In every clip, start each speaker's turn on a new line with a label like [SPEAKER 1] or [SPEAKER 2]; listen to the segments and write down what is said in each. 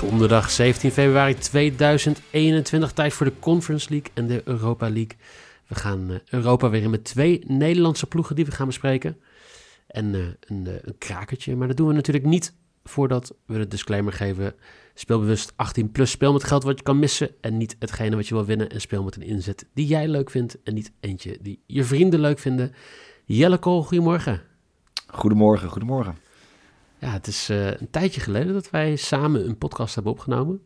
[SPEAKER 1] Donderdag 17 februari 2021, tijd voor de Conference League en de Europa League. We gaan uh, Europa weer in met twee Nederlandse ploegen die we gaan bespreken. En uh, een, uh, een, krakertje, maar dat doen we natuurlijk niet voordat we de disclaimer geven. Speelbewust 18 plus, speel met geld wat je kan missen en niet hetgene wat je wil winnen. En speel met een inzet die jij leuk vindt en niet eentje die je vrienden leuk vinden. Jelle Kool, goedemorgen.
[SPEAKER 2] Goedemorgen, goedemorgen.
[SPEAKER 1] Ja, het is uh, een tijdje geleden dat wij samen een podcast hebben opgenomen.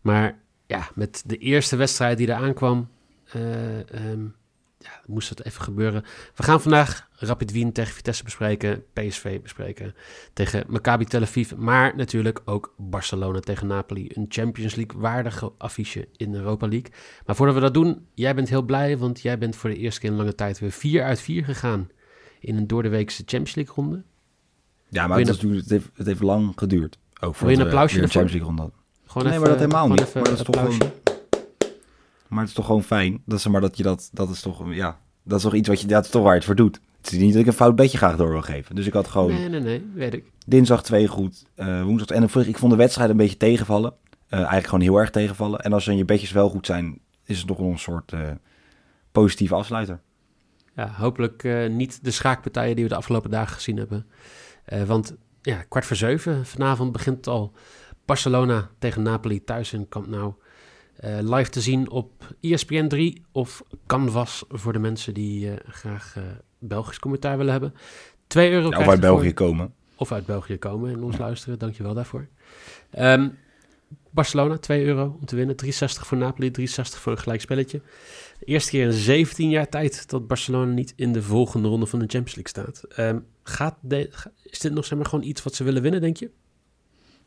[SPEAKER 1] Maar ja, met de eerste wedstrijd die er aankwam, uh, um, ja, moest het even gebeuren. We gaan vandaag Rapid Wien tegen Vitesse bespreken, PSV bespreken tegen Maccabi Tel Aviv, maar natuurlijk ook Barcelona tegen Napoli. Een Champions League waardige affiche in de Europa League. Maar voordat we dat doen, jij bent heel blij, want jij bent voor de eerste keer in lange tijd weer 4 uit 4 gegaan in een doordeweekse Champions League ronde.
[SPEAKER 2] Ja, maar het, is, het, heeft, het heeft lang geduurd. Ook voor
[SPEAKER 1] een applausje
[SPEAKER 2] de? Champions League ronde.
[SPEAKER 1] Gewoon
[SPEAKER 2] nee,
[SPEAKER 1] even,
[SPEAKER 2] maar dat helemaal niet.
[SPEAKER 1] even
[SPEAKER 2] Maar dat is toch gewoon... Maar het is toch gewoon fijn. Dat is maar dat je dat... Dat is toch... Ja, dat is toch iets wat je... Dat is toch waar je het voor doet. Het is niet dat ik een fout bedje graag door wil geven. Dus ik had gewoon
[SPEAKER 1] Nee, nee, nee, weet ik.
[SPEAKER 2] dinsdag twee goed. eh, woensdag... En ik vond de wedstrijd een beetje tegenvallen. Eh, eigenlijk gewoon heel erg tegenvallen. En als dan je bedjes wel goed zijn... Is het toch een soort eh, positieve afsluiter.
[SPEAKER 1] Ja, hopelijk niet de schaakpartijen die we de afgelopen dagen gezien hebben. Eh, want ja, kwart voor zeven vanavond begint het al. Barcelona tegen Napoli thuis in Camp Nou. Eh, live te zien op ESPN 3 of Canvas voor de mensen die eh, graag Belgisch commentaar willen hebben. 2 euro
[SPEAKER 2] Ja, of uit
[SPEAKER 1] voor-
[SPEAKER 2] België komen.
[SPEAKER 1] of uit België komen en ons luisteren. Dankjewel daarvoor. Ehm, Barcelona, 2 euro om te winnen. 3,60 voor Napoli, 3,60 voor een gelijkspelletje. De eerste keer in 17 jaar tijd dat Barcelona niet in de volgende ronde van de Champions League staat. Ehm, gaat de, is dit nog zeg maar, gewoon iets wat ze willen winnen, denk je?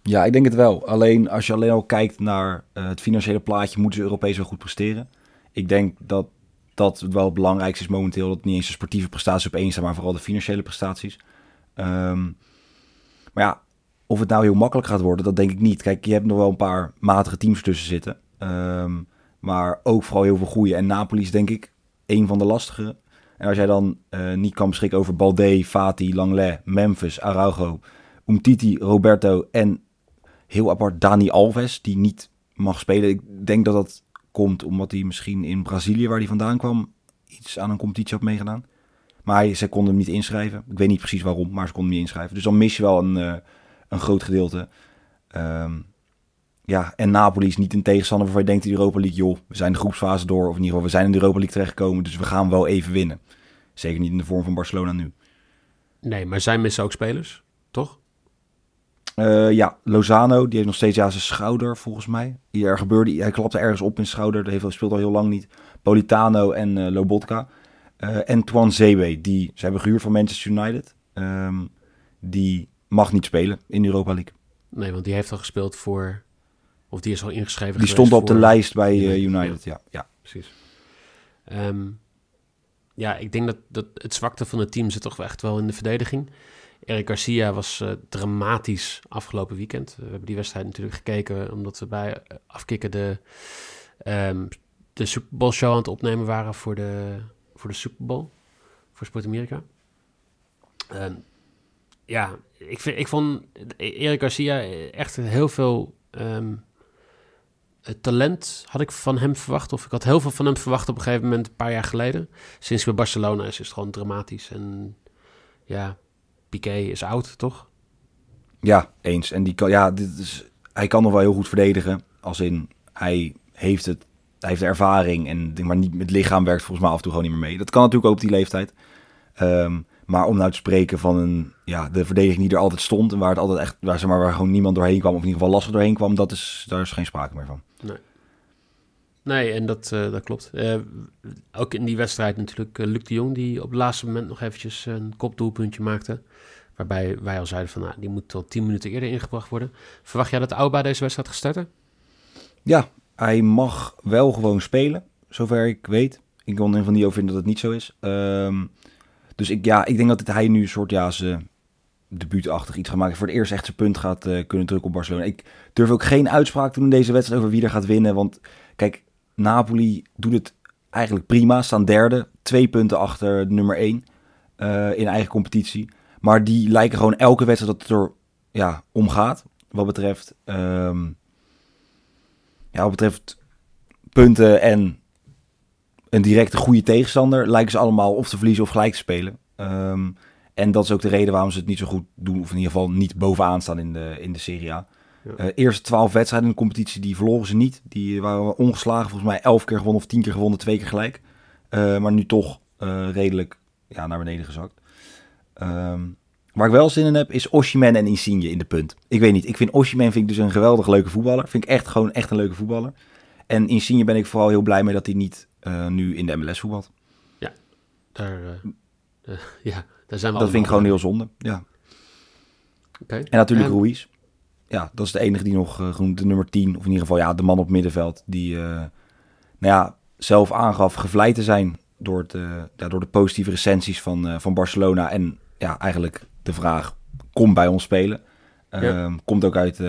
[SPEAKER 2] Ja, ik denk het wel. Alleen als je alleen al kijkt naar eh, het financiële plaatje, moeten ze Europees wel goed presteren. Ik denk dat dat wel het belangrijkste is momenteel. Dat niet eens de sportieve prestaties op één maar vooral de financiële prestaties. Ehm, maar ja, of het nou heel makkelijk gaat worden, dat denk ik niet. Kijk, je hebt nog wel een paar matige teams tussen zitten. Ehm, maar ook vooral heel veel goede. En Napoli is denk ik een van de lastigere. En als jij dan eh, niet kan beschikken over Balde, Fati, Langlais, Memphis, Araujo, Umtiti, Roberto en heel apart Dani Alves, die niet mag spelen. Ik denk dat dat komt omdat hij misschien in Brazilië, waar hij vandaan kwam, iets aan een competitie had meegedaan. Maar hij, ze konden hem niet inschrijven. Ik weet niet precies waarom, maar ze konden hem niet inschrijven. Dus dan mis je wel een, eh, een groot gedeelte. Ehm, ja, en Napoli is niet een tegenstander waarvan je denkt in de Europa League, joh, we zijn de groepsfase door. Of in ieder geval, we zijn in de Europa League terechtgekomen, dus we gaan wel even winnen. Zeker niet in de vorm van Barcelona nu.
[SPEAKER 1] Nee, maar zij missen ook spelers, toch?
[SPEAKER 2] Eh, ja, Lozano, die heeft nog steeds ja, zijn schouder volgens mij. Hier er gebeurde, hij klapte ergens op in zijn schouder. Dat heeft, speelt al heel lang niet. Politano en eh, Lobotka. Eh, en Twan Zewe, die ze hebben gehuurd van Manchester United. Ehm, die mag niet spelen in de Europa League.
[SPEAKER 1] Nee, want die heeft al gespeeld voor... Of die is al ingeschreven
[SPEAKER 2] Die stond op de lijst bij eh,
[SPEAKER 1] United.
[SPEAKER 2] Ja. Ja.
[SPEAKER 1] precies. Ehm, ja, ik denk dat, dat het zwakte van het team zit toch echt wel in de verdediging. Eric Garcia was eh, dramatisch afgelopen weekend. We hebben die wedstrijd natuurlijk gekeken omdat we bij eh, afkikken de, ehm, de Super Bowl show aan het opnemen waren voor de, voor de Super Bowl. Voor Sport Amerika. Ehm, ja, ik, vind, ik vond Eric Garcia echt heel veel ehm, eh, talent had ik van hem verwacht. Of ik had heel veel van hem verwacht op een gegeven moment, een paar jaar geleden. Sinds bij Barcelona is, is het gewoon dramatisch. En ja, Piqué is oud, toch?
[SPEAKER 2] Ja, eens. En die kan, ja, dit is, hij kan nog wel heel goed verdedigen. Als in, hij heeft, het, hij heeft de ervaring. En, maar niet met het lichaam werkt volgens mij af en toe gewoon niet meer mee. Dat kan natuurlijk ook op die leeftijd. Ehm, Maar om nou te spreken van een, ja, de verdediging die er altijd stond en waar het altijd echt, waar, zeg maar, waar gewoon niemand doorheen kwam, of in ieder geval lastig doorheen kwam, dat is, daar is geen sprake meer van.
[SPEAKER 1] Nee. Nee, en dat, uh, dat klopt. Uh, ook in die wedstrijd natuurlijk uh, Luc de Jong, die op het laatste moment nog eventjes een kopdoelpuntje maakte. Waarbij wij al zeiden van, nou, die moet tot tien minuten eerder ingebracht worden. Verwacht jij dat Auba deze wedstrijd gaat starten?
[SPEAKER 2] Ja, hij mag wel gewoon spelen, zover ik weet. Ik kon er van die over vinden dat het niet zo is. Um, dus ik, ja, ik denk dat het, hij nu een soort ja, zijn debuutachtig iets gaat maken. Voor het eerst echt zijn punt gaat uh, kunnen drukken op Barcelona. Ik durf ook geen uitspraak te doen in deze wedstrijd over wie er gaat winnen. Want kijk, Napoli doet het eigenlijk prima. Staan derde, twee punten achter nummer één uh, in eigen competitie. Maar die lijken gewoon elke wedstrijd dat het er ja, om gaat. Wat betreft, um, ja, wat betreft punten en een directe goede tegenstander, lijken ze allemaal of te verliezen of gelijk te spelen. Um, en dat is ook de reden waarom ze het niet zo goed doen, of in ieder geval niet bovenaan staan in de, in de Serie A. Ja. Uh, eerste twaalf wedstrijden in de competitie, die verloren ze niet. Die waren ongeslagen, volgens mij elf keer gewonnen of tien keer gewonnen, twee keer gelijk. Uh, maar nu toch uh, redelijk ja, naar beneden gezakt. Um, waar ik wel zin in heb, is Oshiman en Insigne in de punt. Ik weet niet, ik vind Oshiman vind ik dus een geweldig leuke voetballer. Vind ik echt gewoon echt een leuke voetballer. En Insigne ben ik vooral heel blij mee dat hij niet uh, nu in de MLS voetbalt.
[SPEAKER 1] Ja, daar, uh, ja, daar zijn we
[SPEAKER 2] Dat vind ik gewoon heel zonde, ja.
[SPEAKER 1] Okay.
[SPEAKER 2] En natuurlijk en... Ruiz. Ja, dat is de enige die nog genoemd, de nummer 10. Of in ieder geval ja, de man op middenveld. Die nou ja, zelf aangaf gevleid te zijn door, het, ja, door de positieve recensies van, van Barcelona. En ja, eigenlijk de vraag, kom bij ons spelen. Ja. Ehm, komt ook uit,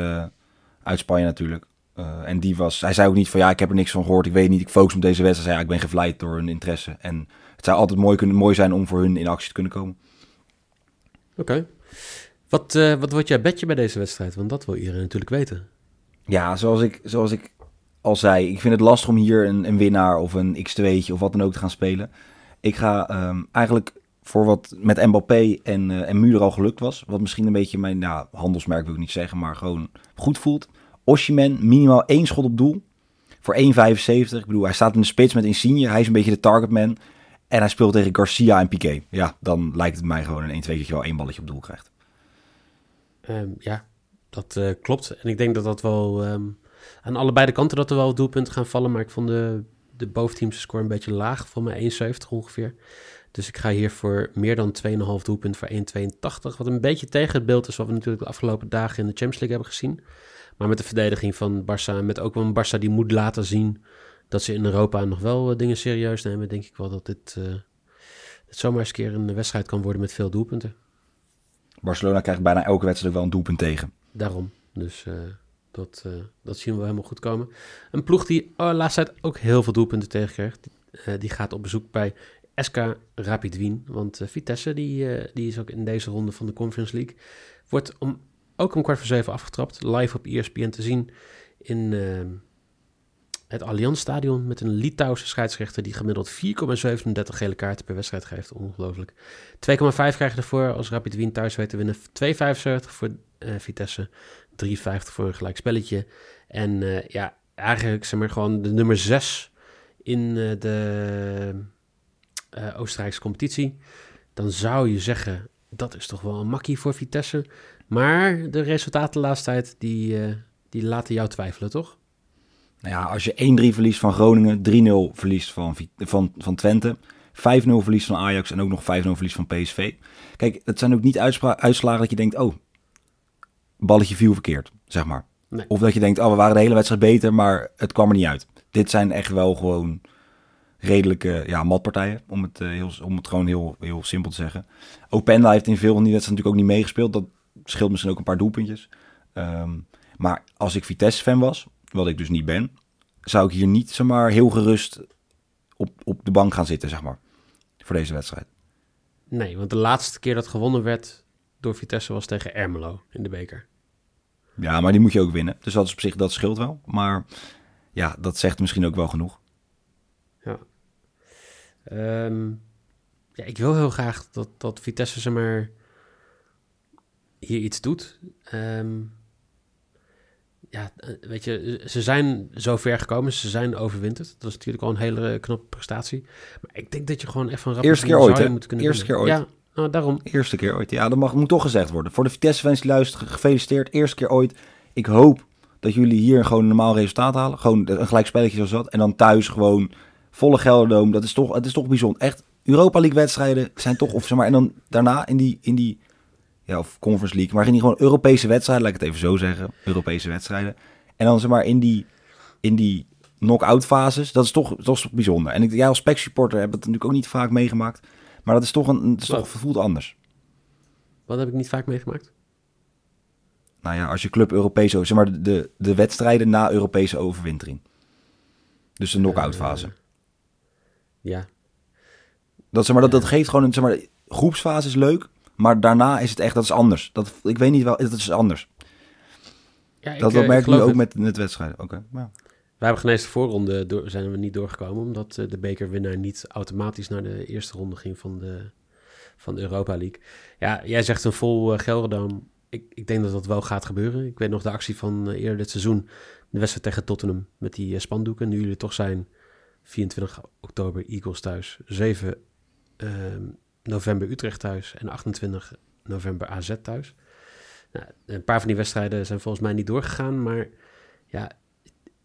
[SPEAKER 2] uit Spanje natuurlijk. Uh, en die was, hij zei ook niet van ja, ik heb er niks van gehoord, ik weet niet, ik focus op deze wedstrijd. Hij zei ja, ik ben gevleid door hun interesse. En het zou altijd mooi, kunnen, mooi zijn om voor hun in actie te kunnen komen.
[SPEAKER 1] Oké. Okay. Wat, uh, wat wordt jouw bedje bij deze wedstrijd? Want dat wil iedereen natuurlijk weten.
[SPEAKER 2] Ja, zoals ik, zoals ik al zei, ik vind het lastig om hier een, een winnaar of een x2'tje of wat dan ook te gaan spelen. Ik ga um, eigenlijk voor wat met Mbappé en, uh, en Muur al gelukt was, wat misschien een beetje mijn nou, handelsmerk wil ik niet zeggen, maar gewoon goed voelt Oshiman minimaal één schot op doel voor 1,75. Ik bedoel, hij staat in de spits met Insigne. Hij is een beetje de targetman. En hij speelt tegen Garcia en Piqué. Ja, dan lijkt het mij gewoon een 1 2 dat je wel één balletje op doel krijgt.
[SPEAKER 1] Um, ja, dat uh, klopt. En ik denk dat dat wel um, aan allebei de kanten dat er wel doelpunten gaan vallen. Maar ik vond de, de boventeams score een beetje laag. Voor mij 1,70 ongeveer. Dus ik ga hier voor meer dan 2,5 doelpunten voor 1,82. Wat een beetje tegen het beeld is wat we natuurlijk de afgelopen dagen in de Champions League hebben gezien. Maar met de verdediging van Barça en met ook wel een Barça die moet laten zien dat ze in Europa nog wel uh, dingen serieus nemen, denk ik wel dat dit, uh, dit zomaar eens een keer een wedstrijd kan worden met veel doelpunten.
[SPEAKER 2] Barcelona krijgt bijna elke wedstrijd wel een doelpunt tegen.
[SPEAKER 1] Daarom. Dus uh, dat, dat zien we helemaal goed komen. Een ploeg die oh, laatst tijd ook heel veel doelpunten tegenkrijgt. die gaat op bezoek bij SK Rapid Wien. Want Vitesse, die, die is ook in deze ronde van de Conference League, wordt om ook om kwart voor zeven afgetrapt. Live op ESPN te zien in uh, het Allianz Stadion met een Litouwse scheidsrechter die gemiddeld 4,37 gele kaarten per wedstrijd geeft. Ongelooflijk. 2,5 krijg je ervoor als Rapid Wien thuis weet te winnen. 2,75 voor uh, Vitesse. 3,50 voor een gelijk spelletje. En uh, ja, eigenlijk zeg maar gewoon de nummer 6 in uh, de Oostenrijkse competitie. Dan zou je zeggen, dat is toch wel een makkie voor Vitesse. Maar de resultaten de laatste tijd, die, uh, die laten jou twijfelen, toch?
[SPEAKER 2] Nou ja, als je 1-3 verliest van Groningen, 3-0 verliest van, van, van Twente, 5-0 verliest van Ajax en ook nog 5-0 verliest van PSV. Kijk, het zijn ook niet uitslagen dat je denkt, oh, balletje viel verkeerd, zeg maar. Nee. Of dat je denkt, oh, we waren de hele wedstrijd beter, maar het kwam er niet uit. Dit zijn echt wel gewoon redelijke ja, matpartijen, om het, uh, heel, om het gewoon heel, heel simpel te zeggen. Openda heeft in veel van die wedstrijden natuurlijk ook niet meegespeeld. Dat scheelt misschien ook een paar doelpuntjes. Um, maar als ik Vitesse-fan was, wat ik dus niet ben, zou ik hier niet zomaar heel gerust op, op de bank gaan zitten, zeg maar, voor deze wedstrijd.
[SPEAKER 1] Nee, want de laatste keer dat gewonnen werd door Vitesse was tegen Ermelo in de beker.
[SPEAKER 2] Ja, maar die moet je ook winnen. Dus dat is op zich, dat scheelt wel. Maar ja, dat zegt misschien ook wel genoeg.
[SPEAKER 1] Ja. Um, ja, ik wil heel graag dat, dat Vitesse ze maar hier iets doet. Um, ja, eh, weet je, ze zijn zo ver gekomen, ze zijn overwinterd. Dat is natuurlijk al een hele knappe prestatie. Maar ik denk dat je gewoon even een
[SPEAKER 2] Eerste keer ooit, hè? Eerste keer ooit.
[SPEAKER 1] Ja, Nou, daarom.
[SPEAKER 2] Eerste keer ooit. Ja, dat mag, moet toch gezegd worden. Voor de Vitesse-fans die luisteren, gefeliciteerd. Eerste keer ooit. Ik hoop dat jullie hier gewoon een normaal resultaat halen. Gewoon een gelijk spelletje zoals dat. En dan thuis gewoon volle Gelderdoom. Dat is toch, het is toch bijzonder. Echt, Europa League wedstrijden zijn toch, of zeg maar, en dan daarna in die, in die ja, of Conference League, maar in die gewoon Europese wedstrijden, laat ik het even zo zeggen, Europese wedstrijden. En dan zeg maar in die, in die knock-out fases, dat is toch, toch bijzonder. En ik, jij als spec supporter heb het natuurlijk ook niet vaak meegemaakt, maar dat is toch een, het is toch, voelt anders.
[SPEAKER 1] Wat heb ik niet vaak meegemaakt?
[SPEAKER 2] Nou ja, als je club Europees, zeg maar de, de wedstrijden na Europese overwintering. Dus de knock-out fase. Uh,
[SPEAKER 1] ja.
[SPEAKER 2] Dat, zeg maar, dat, dat geeft gewoon een, zeg maar, groepsfase is leuk, maar daarna is het echt, dat is anders. Dat, ik weet niet wel, dat is anders. Ja, ik, dat, dat merk je nu ook met, met wedstrijden. Oké. Okay. Ja.
[SPEAKER 1] We hebben genees de voorronde door, zijn we niet doorgekomen, omdat uh, de bekerwinnaar niet automatisch naar de eerste ronde ging van de, van de Europa League. Ja, jij zegt een vol uh, Gelredome. Ik, ik denk dat dat wel gaat gebeuren. Ik weet nog de actie van uh, eerder dit seizoen, de wedstrijd tegen Tottenham met die spandoeken. Nu jullie toch zijn 24 oktober Eagles thuis, 7 november Utrecht thuis en 28 november AZ thuis. Nou, een paar van die wedstrijden zijn volgens mij niet doorgegaan, maar ja,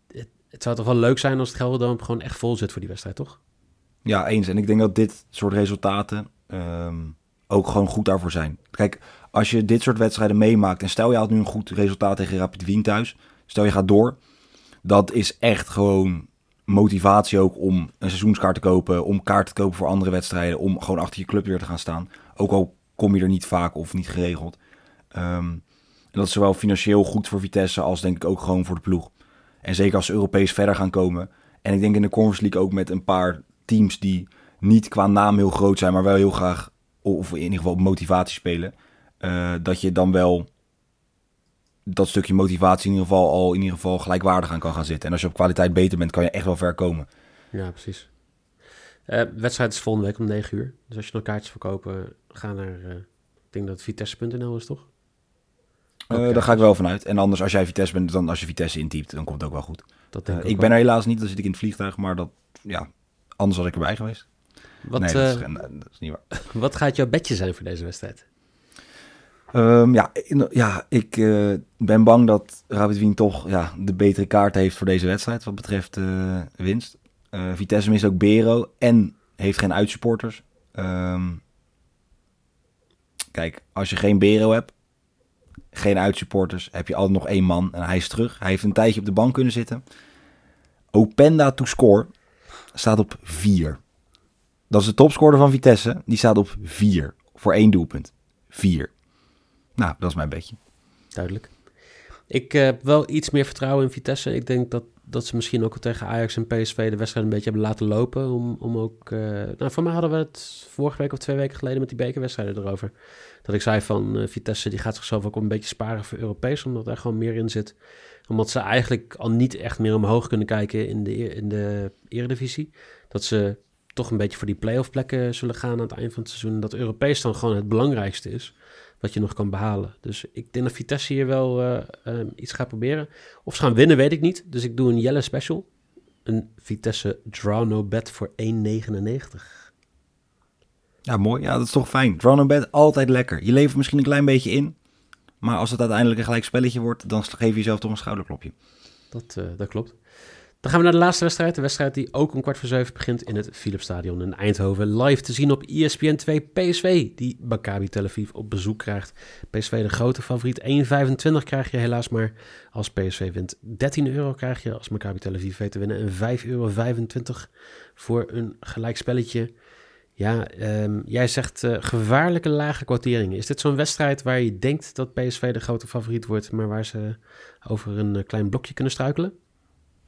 [SPEAKER 1] het, het zou toch wel leuk zijn als het Gelderdoom gewoon echt vol zit voor die wedstrijd, toch?
[SPEAKER 2] Ja, eens. En ik denk dat dit soort resultaten ehm, ook gewoon goed daarvoor zijn. Kijk, als je dit soort wedstrijden meemaakt en stel je had nu een goed resultaat tegen Rapid Wien thuis, stel je gaat door, dat is echt gewoon motivatie ook om een seizoenskaart te kopen, om kaart te kopen voor andere wedstrijden, om gewoon achter je club weer te gaan staan. Ook al kom je er niet vaak of niet geregeld. Um, en dat is zowel financieel goed voor Vitesse als denk ik ook gewoon voor de ploeg. En zeker als ze Europees verder gaan komen. En ik denk in de Conference League ook met een paar teams die niet qua naam heel groot zijn, maar wel heel graag, of in ieder geval motivatie spelen. Uh, dat je dan wel dat stukje motivatie in ieder geval al in ieder geval gelijkwaardig aan kan gaan zitten. En als je op kwaliteit beter bent, kan je echt wel ver komen.
[SPEAKER 1] Ja, precies. Uh, wedstrijd is volgende week om 9 uur. Dus als je nog kaartjes verkopen, ga naar, uh, ik denk dat Vitesse.nl is, toch?
[SPEAKER 2] Uh, daar ga ik wel vanuit. En anders, als jij Vitesse bent, dan als je Vitesse intypt, dan komt het ook wel goed. Dat denk ik, ik ben er helaas niet, dan zit ik in het vliegtuig, maar dat, ja, anders was ik erbij geweest. Wat, nee, dat is, dat is niet waar.
[SPEAKER 1] Wat gaat jouw bedje zijn voor deze wedstrijd?
[SPEAKER 2] Um, ja, ja, ik uh, ben bang dat Rapid Wien toch ja, de betere kaart heeft voor deze wedstrijd wat betreft uh, winst. Uh, Vitesse mist ook Bero en heeft geen uitsupporters. Um, kijk, als je geen Bero hebt, geen uitsupporters, heb je altijd nog één man en hij is terug. Hij heeft een tijdje op de bank kunnen zitten. Openda to score staat op 4. Dat is de topscorer van Vitesse. Die staat op 4 voor één doelpunt. 4. Nou, dat is mijn beetje.
[SPEAKER 1] Duidelijk. Ik uh, heb wel iets meer vertrouwen in Vitesse. Ik denk dat, dat ze misschien ook tegen Ajax en PSV de wedstrijd een beetje hebben laten lopen. Om, om ook. Uh, nou, voor mij hadden we het vorige week of twee weken geleden met die bekerwedstrijden erover. Dat ik zei van uh, Vitesse die gaat zichzelf ook een beetje sparen voor Europees. Omdat er gewoon meer in zit. Omdat ze eigenlijk al niet echt meer omhoog kunnen kijken in de, in de Eredivisie. Dat ze toch een beetje voor die play-off plekken zullen gaan aan het eind van het seizoen. Dat Europees dan gewoon het belangrijkste is wat je nog kan behalen. Dus ik denk dat Vitesse hier wel uh, um, iets gaat proberen. Of ze gaan winnen, weet ik niet. Dus ik doe een Jelle special. Een Vitesse draw no bet voor 1,99.
[SPEAKER 2] Ja, mooi. Ja, dat is toch fijn. Draw no bet, altijd lekker. Je levert misschien een klein beetje in. Maar als het uiteindelijk een gelijk spelletje wordt, dan geef je jezelf toch een schouderklopje.
[SPEAKER 1] Dat, uh, dat klopt. Dan gaan we naar de laatste wedstrijd. De wedstrijd die ook om kwart voor zeven begint in het Philipsstadion in Eindhoven. Live te zien op ESPN 2 PSV, die Maccabi Tel Aviv op bezoek krijgt. PSV de grote favoriet. 1,25 krijg je helaas maar als PSV wint. 13 euro krijg je als Maccabi Tel Aviv te winnen. En 5,25 euro voor een gelijkspelletje. Ja, um, jij zegt uh, gevaarlijke lage kwarteringen. Is dit zo'n wedstrijd waar je denkt dat PSV de grote favoriet wordt, maar waar ze over een uh, klein blokje kunnen struikelen?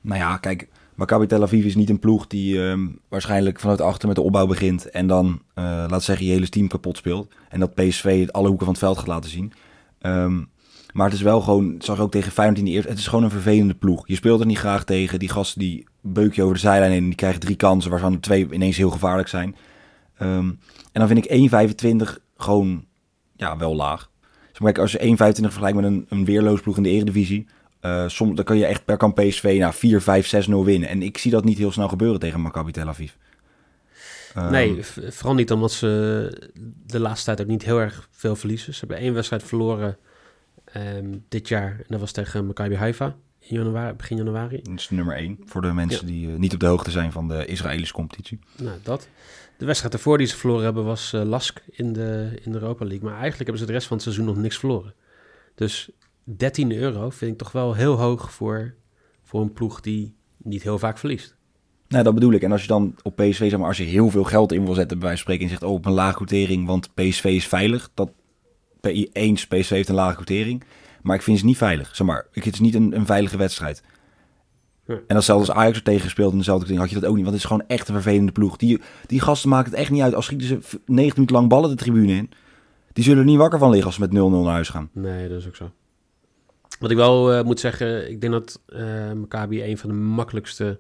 [SPEAKER 2] Nou ja, kijk, Maccabi Tel Aviv is niet een ploeg die um, waarschijnlijk vanuit achter met de opbouw begint en dan, uh, laat zeggen, je hele team kapot speelt. En dat PSV het alle hoeken van het veld gaat laten zien. Um, maar het is wel gewoon, zag ook tegen Feyenoord in de eerste, het is gewoon een vervelende ploeg. Je speelt er niet graag tegen. Die gasten die beuk je over de zijlijn en die krijgen drie kansen, waarvan twee ineens heel gevaarlijk zijn. Um, en dan vind ik 1,25 gewoon, ja, wel laag. Kijk, als je 1,25 vergelijkt met een, een weerloos ploeg in de eredivisie, uh, soms, dan kan je echt per kan PSV nou, 4, 5, 6, 0 winnen. En ik zie dat niet heel snel gebeuren tegen Maccabi Tel Aviv. Ehm,
[SPEAKER 1] nee, vooral niet omdat ze de laatste tijd ook niet heel erg veel verliezen. Ze hebben één wedstrijd verloren ehm, dit jaar. En dat was tegen Maccabi Haifa in januari, begin januari.
[SPEAKER 2] Dat is nummer één voor de mensen die eh, niet op de hoogte zijn van de Israëlische competitie.
[SPEAKER 1] Nou, dat. De wedstrijd ervoor die ze verloren hebben was eh, Lask in de, in de Europa League. Maar eigenlijk hebben ze de rest van het seizoen nog niks verloren. Dus 13 euro vind ik toch wel heel hoog voor, voor een ploeg die niet heel vaak verliest.
[SPEAKER 2] Nou, dat bedoel ik. En als je dan op PSV, zeg maar, als je heel veel geld in wil zetten, bij wijze van spreken, en zegt, oh, op een lage quotering, want PSV is veilig. Dat eens, PSV heeft een lage quotering. Maar ik vind ze niet veilig. Zeg maar, ik- het is niet een, een veilige wedstrijd.
[SPEAKER 1] Ja.
[SPEAKER 2] En als zelfs Ajax er tegen gespeeld en dezelfde ding had je dat ook niet. Want het is gewoon echt een vervelende ploeg. Die, die gasten maken het echt niet uit. Als schieten ze v- 90 minuten lang ballen de tribune in. Die zullen er niet wakker van liggen als ze met 0-0 naar huis gaan.
[SPEAKER 1] Nee, dat is ook zo. Wat ik wel eh, moet zeggen, ik denk dat eh Maccabi een van de makkelijkste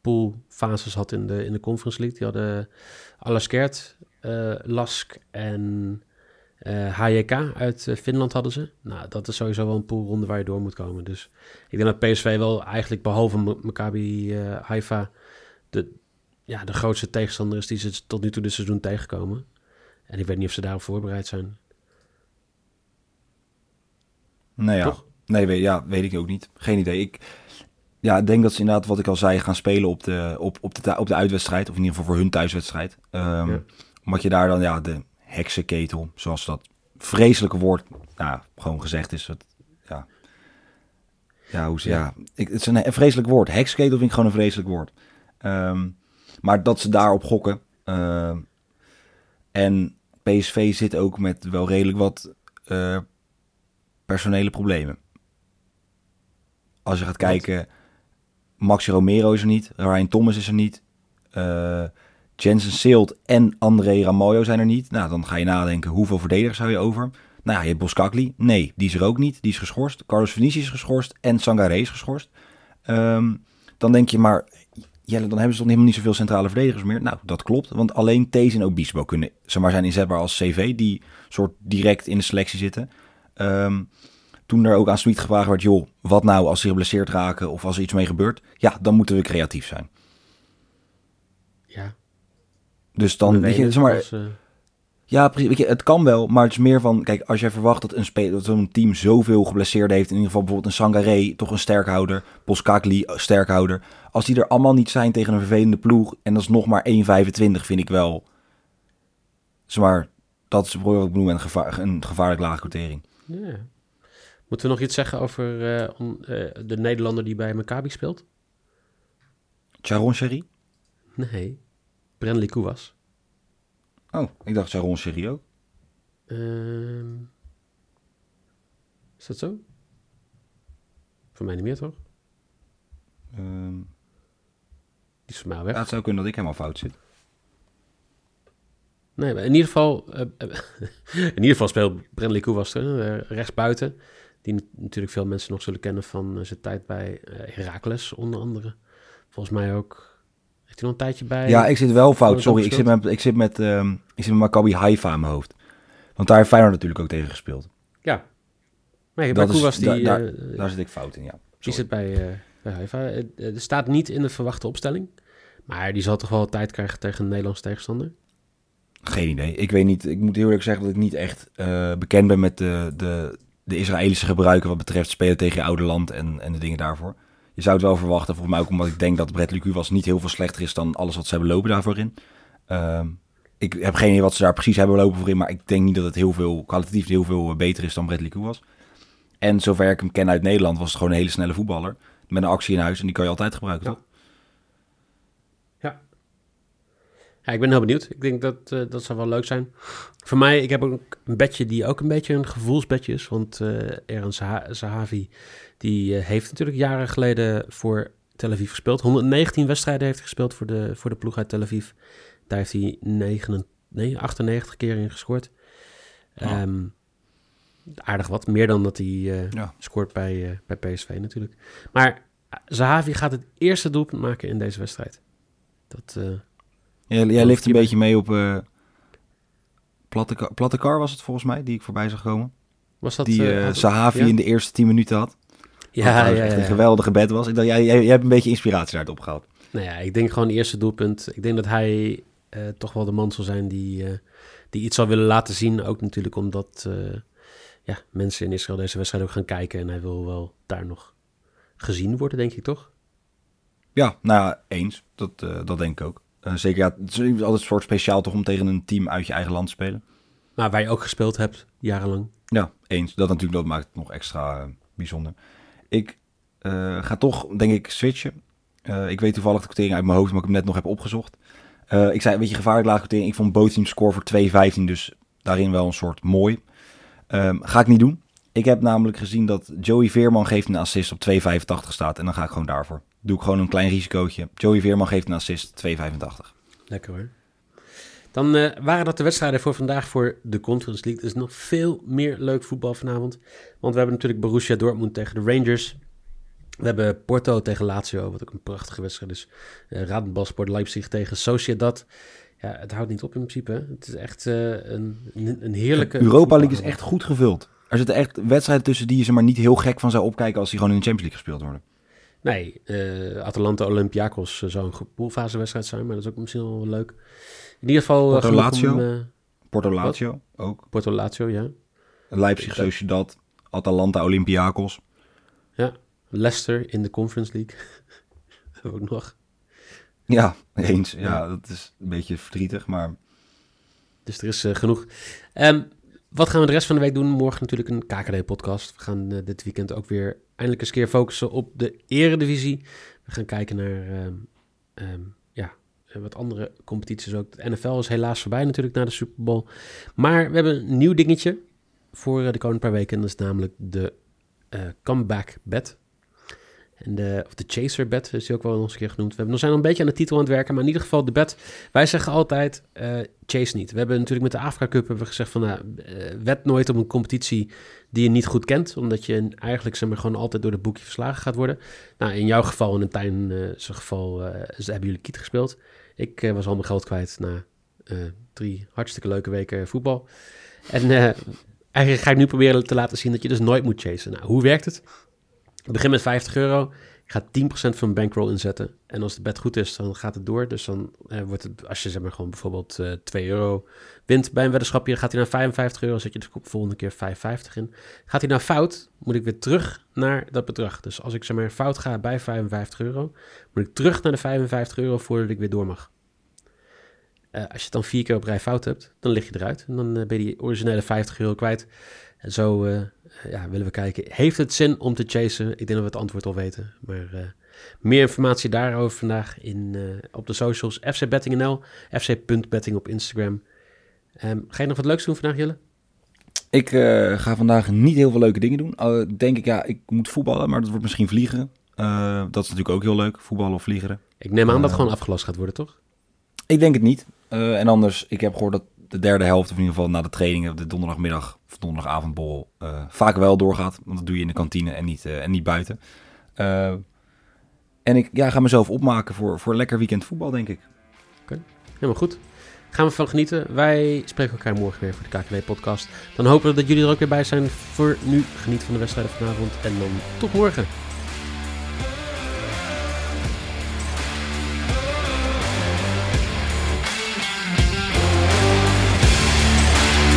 [SPEAKER 1] poolfases had in de, in de Conference League. Die hadden Alaskert, eh Lask en HJK uit Finland hadden ze. Nou, dat is sowieso wel een poolronde waar je door moet komen. Dus ik denk dat PSV wel eigenlijk behalve Maccabi eh, Haifa de, ja, de grootste tegenstander is die ze tot nu toe dit seizoen tegenkomen. En ik weet niet of ze daarop voorbereid zijn.
[SPEAKER 2] Nee, ja.
[SPEAKER 1] Toch?
[SPEAKER 2] Nee, weet, ja, weet ik ook niet. Geen idee. Ik ja, denk dat ze inderdaad, wat ik al zei, gaan spelen op de, op, op de, op de uitwedstrijd. Of in ieder geval voor hun thuiswedstrijd.
[SPEAKER 1] Ja.
[SPEAKER 2] Omdat je daar dan ja, de heksenketel, zoals dat vreselijke woord nou, gewoon gezegd is. Het, ja, ja, hoe ze, ja. Ik, het is een, een vreselijk woord. Heksenketel vind ik gewoon een vreselijk woord. Ehm, maar dat ze daarop gokken. ehm, en PSV zit ook met wel redelijk wat eh, personele problemen. Als je gaat kijken, Maxi Romero is er niet, Ryan Thomas is er niet, eh Jensen Seelt en André Ramoyo zijn er niet. Nou, dan ga je nadenken, hoeveel verdedigers hou je over? Nou ja, je hebt Boskakli. Nee, die is er ook niet. Die is geschorst. Carlos Vinicius is geschorst en Sangaré is geschorst. Ehm, dan denk je maar, Jelle, dan hebben ze toch helemaal niet zoveel centrale verdedigers meer? Nou, dat klopt. Want alleen Thees en Obispo kunnen, zeg maar, zijn inzetbaar als CV. Die soort direct in de selectie zitten. Ehm, toen er ook aan Smit gevraagd werd, joh, wat nou als ze geblesseerd raken of als er iets mee gebeurt? Ja, dan moeten we creatief zijn.
[SPEAKER 1] Ja,
[SPEAKER 2] Dus dan, weet je, zeg maar,
[SPEAKER 1] als, eh,
[SPEAKER 2] ja, precies. Weet je, het kan wel, maar het is meer van, kijk, als jij verwacht dat een spe- dat zo'n team zoveel geblesseerden heeft, in ieder geval bijvoorbeeld een Sangaré, toch een sterkhouder, Boskakli, eh, sterkhouder, als die er allemaal niet zijn tegen een vervelende ploeg en dat is nog maar 1,25, vind ik wel, zeg maar, dat is wat ik bedoel, een, gevaar, een gevaarlijk lage quotering.
[SPEAKER 1] ja. Moeten we nog iets zeggen over eh, eh, de Nederlander die bij Maccabi speelt?
[SPEAKER 2] Charon Sherry?
[SPEAKER 1] Nee, Brenly Kouwas.
[SPEAKER 2] Oh, ik dacht Charon Sherry ook.
[SPEAKER 1] Ehm, is dat zo? Voor mij niet meer, toch?
[SPEAKER 2] Ehm,
[SPEAKER 1] Die is voor mij al weg.
[SPEAKER 2] ja, het zou kunnen dat ik helemaal fout zit.
[SPEAKER 1] Nee, maar in ieder geval, eh, in ieder geval speelt Brenly Kouwas er, eh, rechtsbuiten. Die natuurlijk veel mensen nog zullen kennen van eh, zijn tijd bij eh Heracles, onder andere. Volgens mij ook. Heeft hij nog een tijdje bij?
[SPEAKER 2] Ja, ik zit wel fout. Sorry, ik zit, met, ik, zit met, ehm, ik zit met Maccabi Haifa in mijn hoofd. Want daar heeft Feyenoord natuurlijk ook tegen gespeeld.
[SPEAKER 1] Ja. Nee,
[SPEAKER 2] Dat is-
[SPEAKER 1] Kouwas die,
[SPEAKER 2] daar-
[SPEAKER 1] eh,
[SPEAKER 2] Daar zit ik fout in, ja.
[SPEAKER 1] die zit bij, bij Haifa. Er staat niet in de verwachte opstelling. Maar die zal toch wel tijd krijgen tegen een Nederlands tegenstander.
[SPEAKER 2] Geen idee. Ik weet niet. Ik moet heel eerlijk zeggen dat ik niet echt bekend ben met de, de, de Israëlische gebruiken wat betreft spelen tegen je oude land en, en de dingen daarvoor. Je zou het wel verwachten, volgens mij ook omdat ik denk dat Brett was niet heel veel slechter is dan alles wat ze hebben lopen daarvoor in. Ehm, ik heb geen idee wat ze daar precies hebben lopen voor in, maar ik denk niet dat het heel veel, kwalitatief heel veel beter is dan Brett was. En zover ik hem ken uit Nederland was het gewoon een hele snelle voetballer. Met een actie in huis en die kan je altijd gebruiken,
[SPEAKER 1] Ja.
[SPEAKER 2] toch?
[SPEAKER 1] Ja, ik ben heel benieuwd. Ik denk dat eh, dat zou wel leuk zijn. Voor mij, ik heb ook een bedje die ook een beetje een gevoelsbedje is. Want Eran Zaha- Zahavi, die eh, heeft natuurlijk jaren geleden voor Tel Aviv gespeeld. 119 wedstrijden heeft hij gespeeld voor de, voor de ploeg uit Tel Aviv. Daar heeft hij 9, nee, 98 keer in gescoord.
[SPEAKER 2] Oh.
[SPEAKER 1] Ehm, aardig wat, meer dan dat hij
[SPEAKER 2] Ja.
[SPEAKER 1] scoort bij, bij PSV natuurlijk. Maar Zahavi gaat het eerste doelpunt maken in deze wedstrijd. Dat...
[SPEAKER 2] Jij, jij lift een
[SPEAKER 1] je-
[SPEAKER 2] beetje mee op eh platte, was het volgens mij, die ik voorbij zag komen.
[SPEAKER 1] Was dat...
[SPEAKER 2] die
[SPEAKER 1] had-
[SPEAKER 2] Sahavi
[SPEAKER 1] ja?
[SPEAKER 2] in de eerste 10 minuten had.
[SPEAKER 1] Ja, ja,
[SPEAKER 2] echt een geweldige bed was. Ik dacht, jij, jij, jij hebt een beetje inspiratie daaruit opgehaald.
[SPEAKER 1] Nou ja, ik denk gewoon eerste doelpunt. Ik denk dat hij toch wel de man zal zijn die, die iets zal willen laten zien. Ook natuurlijk omdat ja, mensen in Israël deze wedstrijd ook gaan kijken. En hij wil wel daar nog gezien worden, denk ik toch?
[SPEAKER 2] Ja, nou ja, eens. Dat, dat denk ik ook. Eh, zeker, ja, het is altijd een soort speciaal toch om tegen een team uit je eigen land te spelen.
[SPEAKER 1] Maar waar je ook gespeeld hebt, jarenlang.
[SPEAKER 2] Ja, eens. Dat natuurlijk, dat maakt het nog extra eh, bijzonder. Ik eh, ga toch, denk ik, switchen. Ik weet toevallig de quotering uit mijn hoofd, maar ik hem net nog heb opgezocht. Ik zei, weet je, gevaarlijk lage quotering. Ik vond both teams score voor 2,15, dus daarin wel een soort mooi. Ehm, ga ik niet doen. Ik heb namelijk gezien dat Joey Veerman geeft een assist op 2,85 staat. En dan ga ik gewoon daarvoor. Doe ik gewoon een klein risicootje. Joey Veerman geeft een assist, 2,85.
[SPEAKER 1] Lekker hoor. Dan eh, waren dat de wedstrijden voor vandaag voor de Conference League. Er is nog veel meer leuk voetbal vanavond. Want we hebben natuurlijk Borussia Dortmund tegen de Rangers. We hebben Porto tegen Lazio, wat ook een prachtige wedstrijd is. Uh, Radenbalsport Leipzig tegen Sociedad. Ja, het houdt niet op in principe. Hè? Het is echt eh, een, een heerlijke...
[SPEAKER 2] Europa League is echt goed gevuld. Er zitten echt wedstrijden tussen die je ze maar niet heel gek van zou opkijken als die gewoon in de Champions League gespeeld worden.
[SPEAKER 1] Nee, eh, Atalanta Olympiakos eh, zou een poolfasewedstrijd zijn, maar dat is ook misschien wel leuk. In ieder geval... eh,
[SPEAKER 2] Porto Lazio?
[SPEAKER 1] om,
[SPEAKER 2] Porto Lazio ook.
[SPEAKER 1] Porto Lazio, ja.
[SPEAKER 2] Leipzig, Sociedad, Atalanta, Olympiakos.
[SPEAKER 1] Leicester in de Conference League. Hebben we ook nog.
[SPEAKER 2] Ja, eens. Ja,
[SPEAKER 1] Ja.
[SPEAKER 2] dat is een beetje verdrietig, maar
[SPEAKER 1] Dus er is genoeg. Ehm, wat gaan we de rest van de week doen? Morgen natuurlijk een KKD-podcast. We gaan eh, dit weekend ook weer eindelijk eens keer focussen op de eredivisie. We gaan kijken naar ehm, ehm, ja, eh, wat andere competities ook. De NFL is helaas voorbij natuurlijk na de Super Bowl. Maar we hebben een nieuw dingetje voor eh, de komende paar weken. En dat is namelijk de comeback bet. En de, of de chaser bet is die ook wel nog eens een keer genoemd. We hebben, we zijn nog een beetje aan de titel aan het werken, maar in ieder geval de bet. Wij zeggen altijd, eh, chase niet. We hebben natuurlijk met de Afrika Cup hebben we gezegd van, nou, eh, wed nooit op een competitie die je niet goed kent. Omdat je eigenlijk zeg maar, gewoon altijd door de boekje verslagen gaat worden. Nou, in jouw geval in Tijn eh, zijn geval hebben jullie kiet gespeeld. Ik was al mijn geld kwijt na drie hartstikke leuke weken voetbal. En eigenlijk ga ik nu proberen te laten zien dat je dus nooit moet chasen. Nou, hoe werkt het? Ik begin met 50 euro. Ik ga 10% van mijn bankroll inzetten. En als de bet goed is, dan gaat het door. Dus dan eh, wordt het, als je zeg maar gewoon bijvoorbeeld eh 2 euro wint bij een weddenschapje, gaat hij naar 55 euro. Zet je de volgende keer 5,50 in. Gaat hij nou fout, moet ik weer terug naar dat bedrag. Dus als ik zeg maar fout ga bij 55 euro, moet ik terug naar de 55 euro voordat ik weer door mag. Eh, als je het dan vier keer op rij fout hebt, dan lig je eruit. En dan eh, ben je die originele 50 euro kwijt. En zo ja, willen we kijken. Heeft het zin om te chasen? Ik denk dat we het antwoord al weten. Maar eh, meer informatie daarover vandaag in, eh, op de socials. FC Betting NL, fc.betting op Instagram. Ehm, ga je nog wat leuks doen vandaag, Jelle?
[SPEAKER 2] ik eh, ga vandaag niet heel veel leuke dingen doen. Denk ik, ja, ik moet voetballen, maar dat wordt misschien vliegeren. Eh, dat is natuurlijk ook heel leuk, voetballen of vliegeren.
[SPEAKER 1] Ik neem aan dat het gewoon afgelast gaat worden, toch?
[SPEAKER 2] Ik denk het niet. En anders, ik heb gehoord dat de derde helft, of in ieder geval na de trainingen, de donderdagmiddag of donderdagavondbol, eh vaak wel doorgaat. Want dat doe je in de kantine en niet, eh, en niet buiten. Eh, en ik ja, ga mezelf opmaken voor, voor lekker weekend voetbal, denk ik.
[SPEAKER 1] Helemaal goed. Gaan we van genieten. Wij spreken elkaar morgen weer voor de KKW-podcast. Dan hopen we dat jullie er ook weer bij zijn. Voor nu, geniet van de wedstrijden vanavond. En dan tot morgen.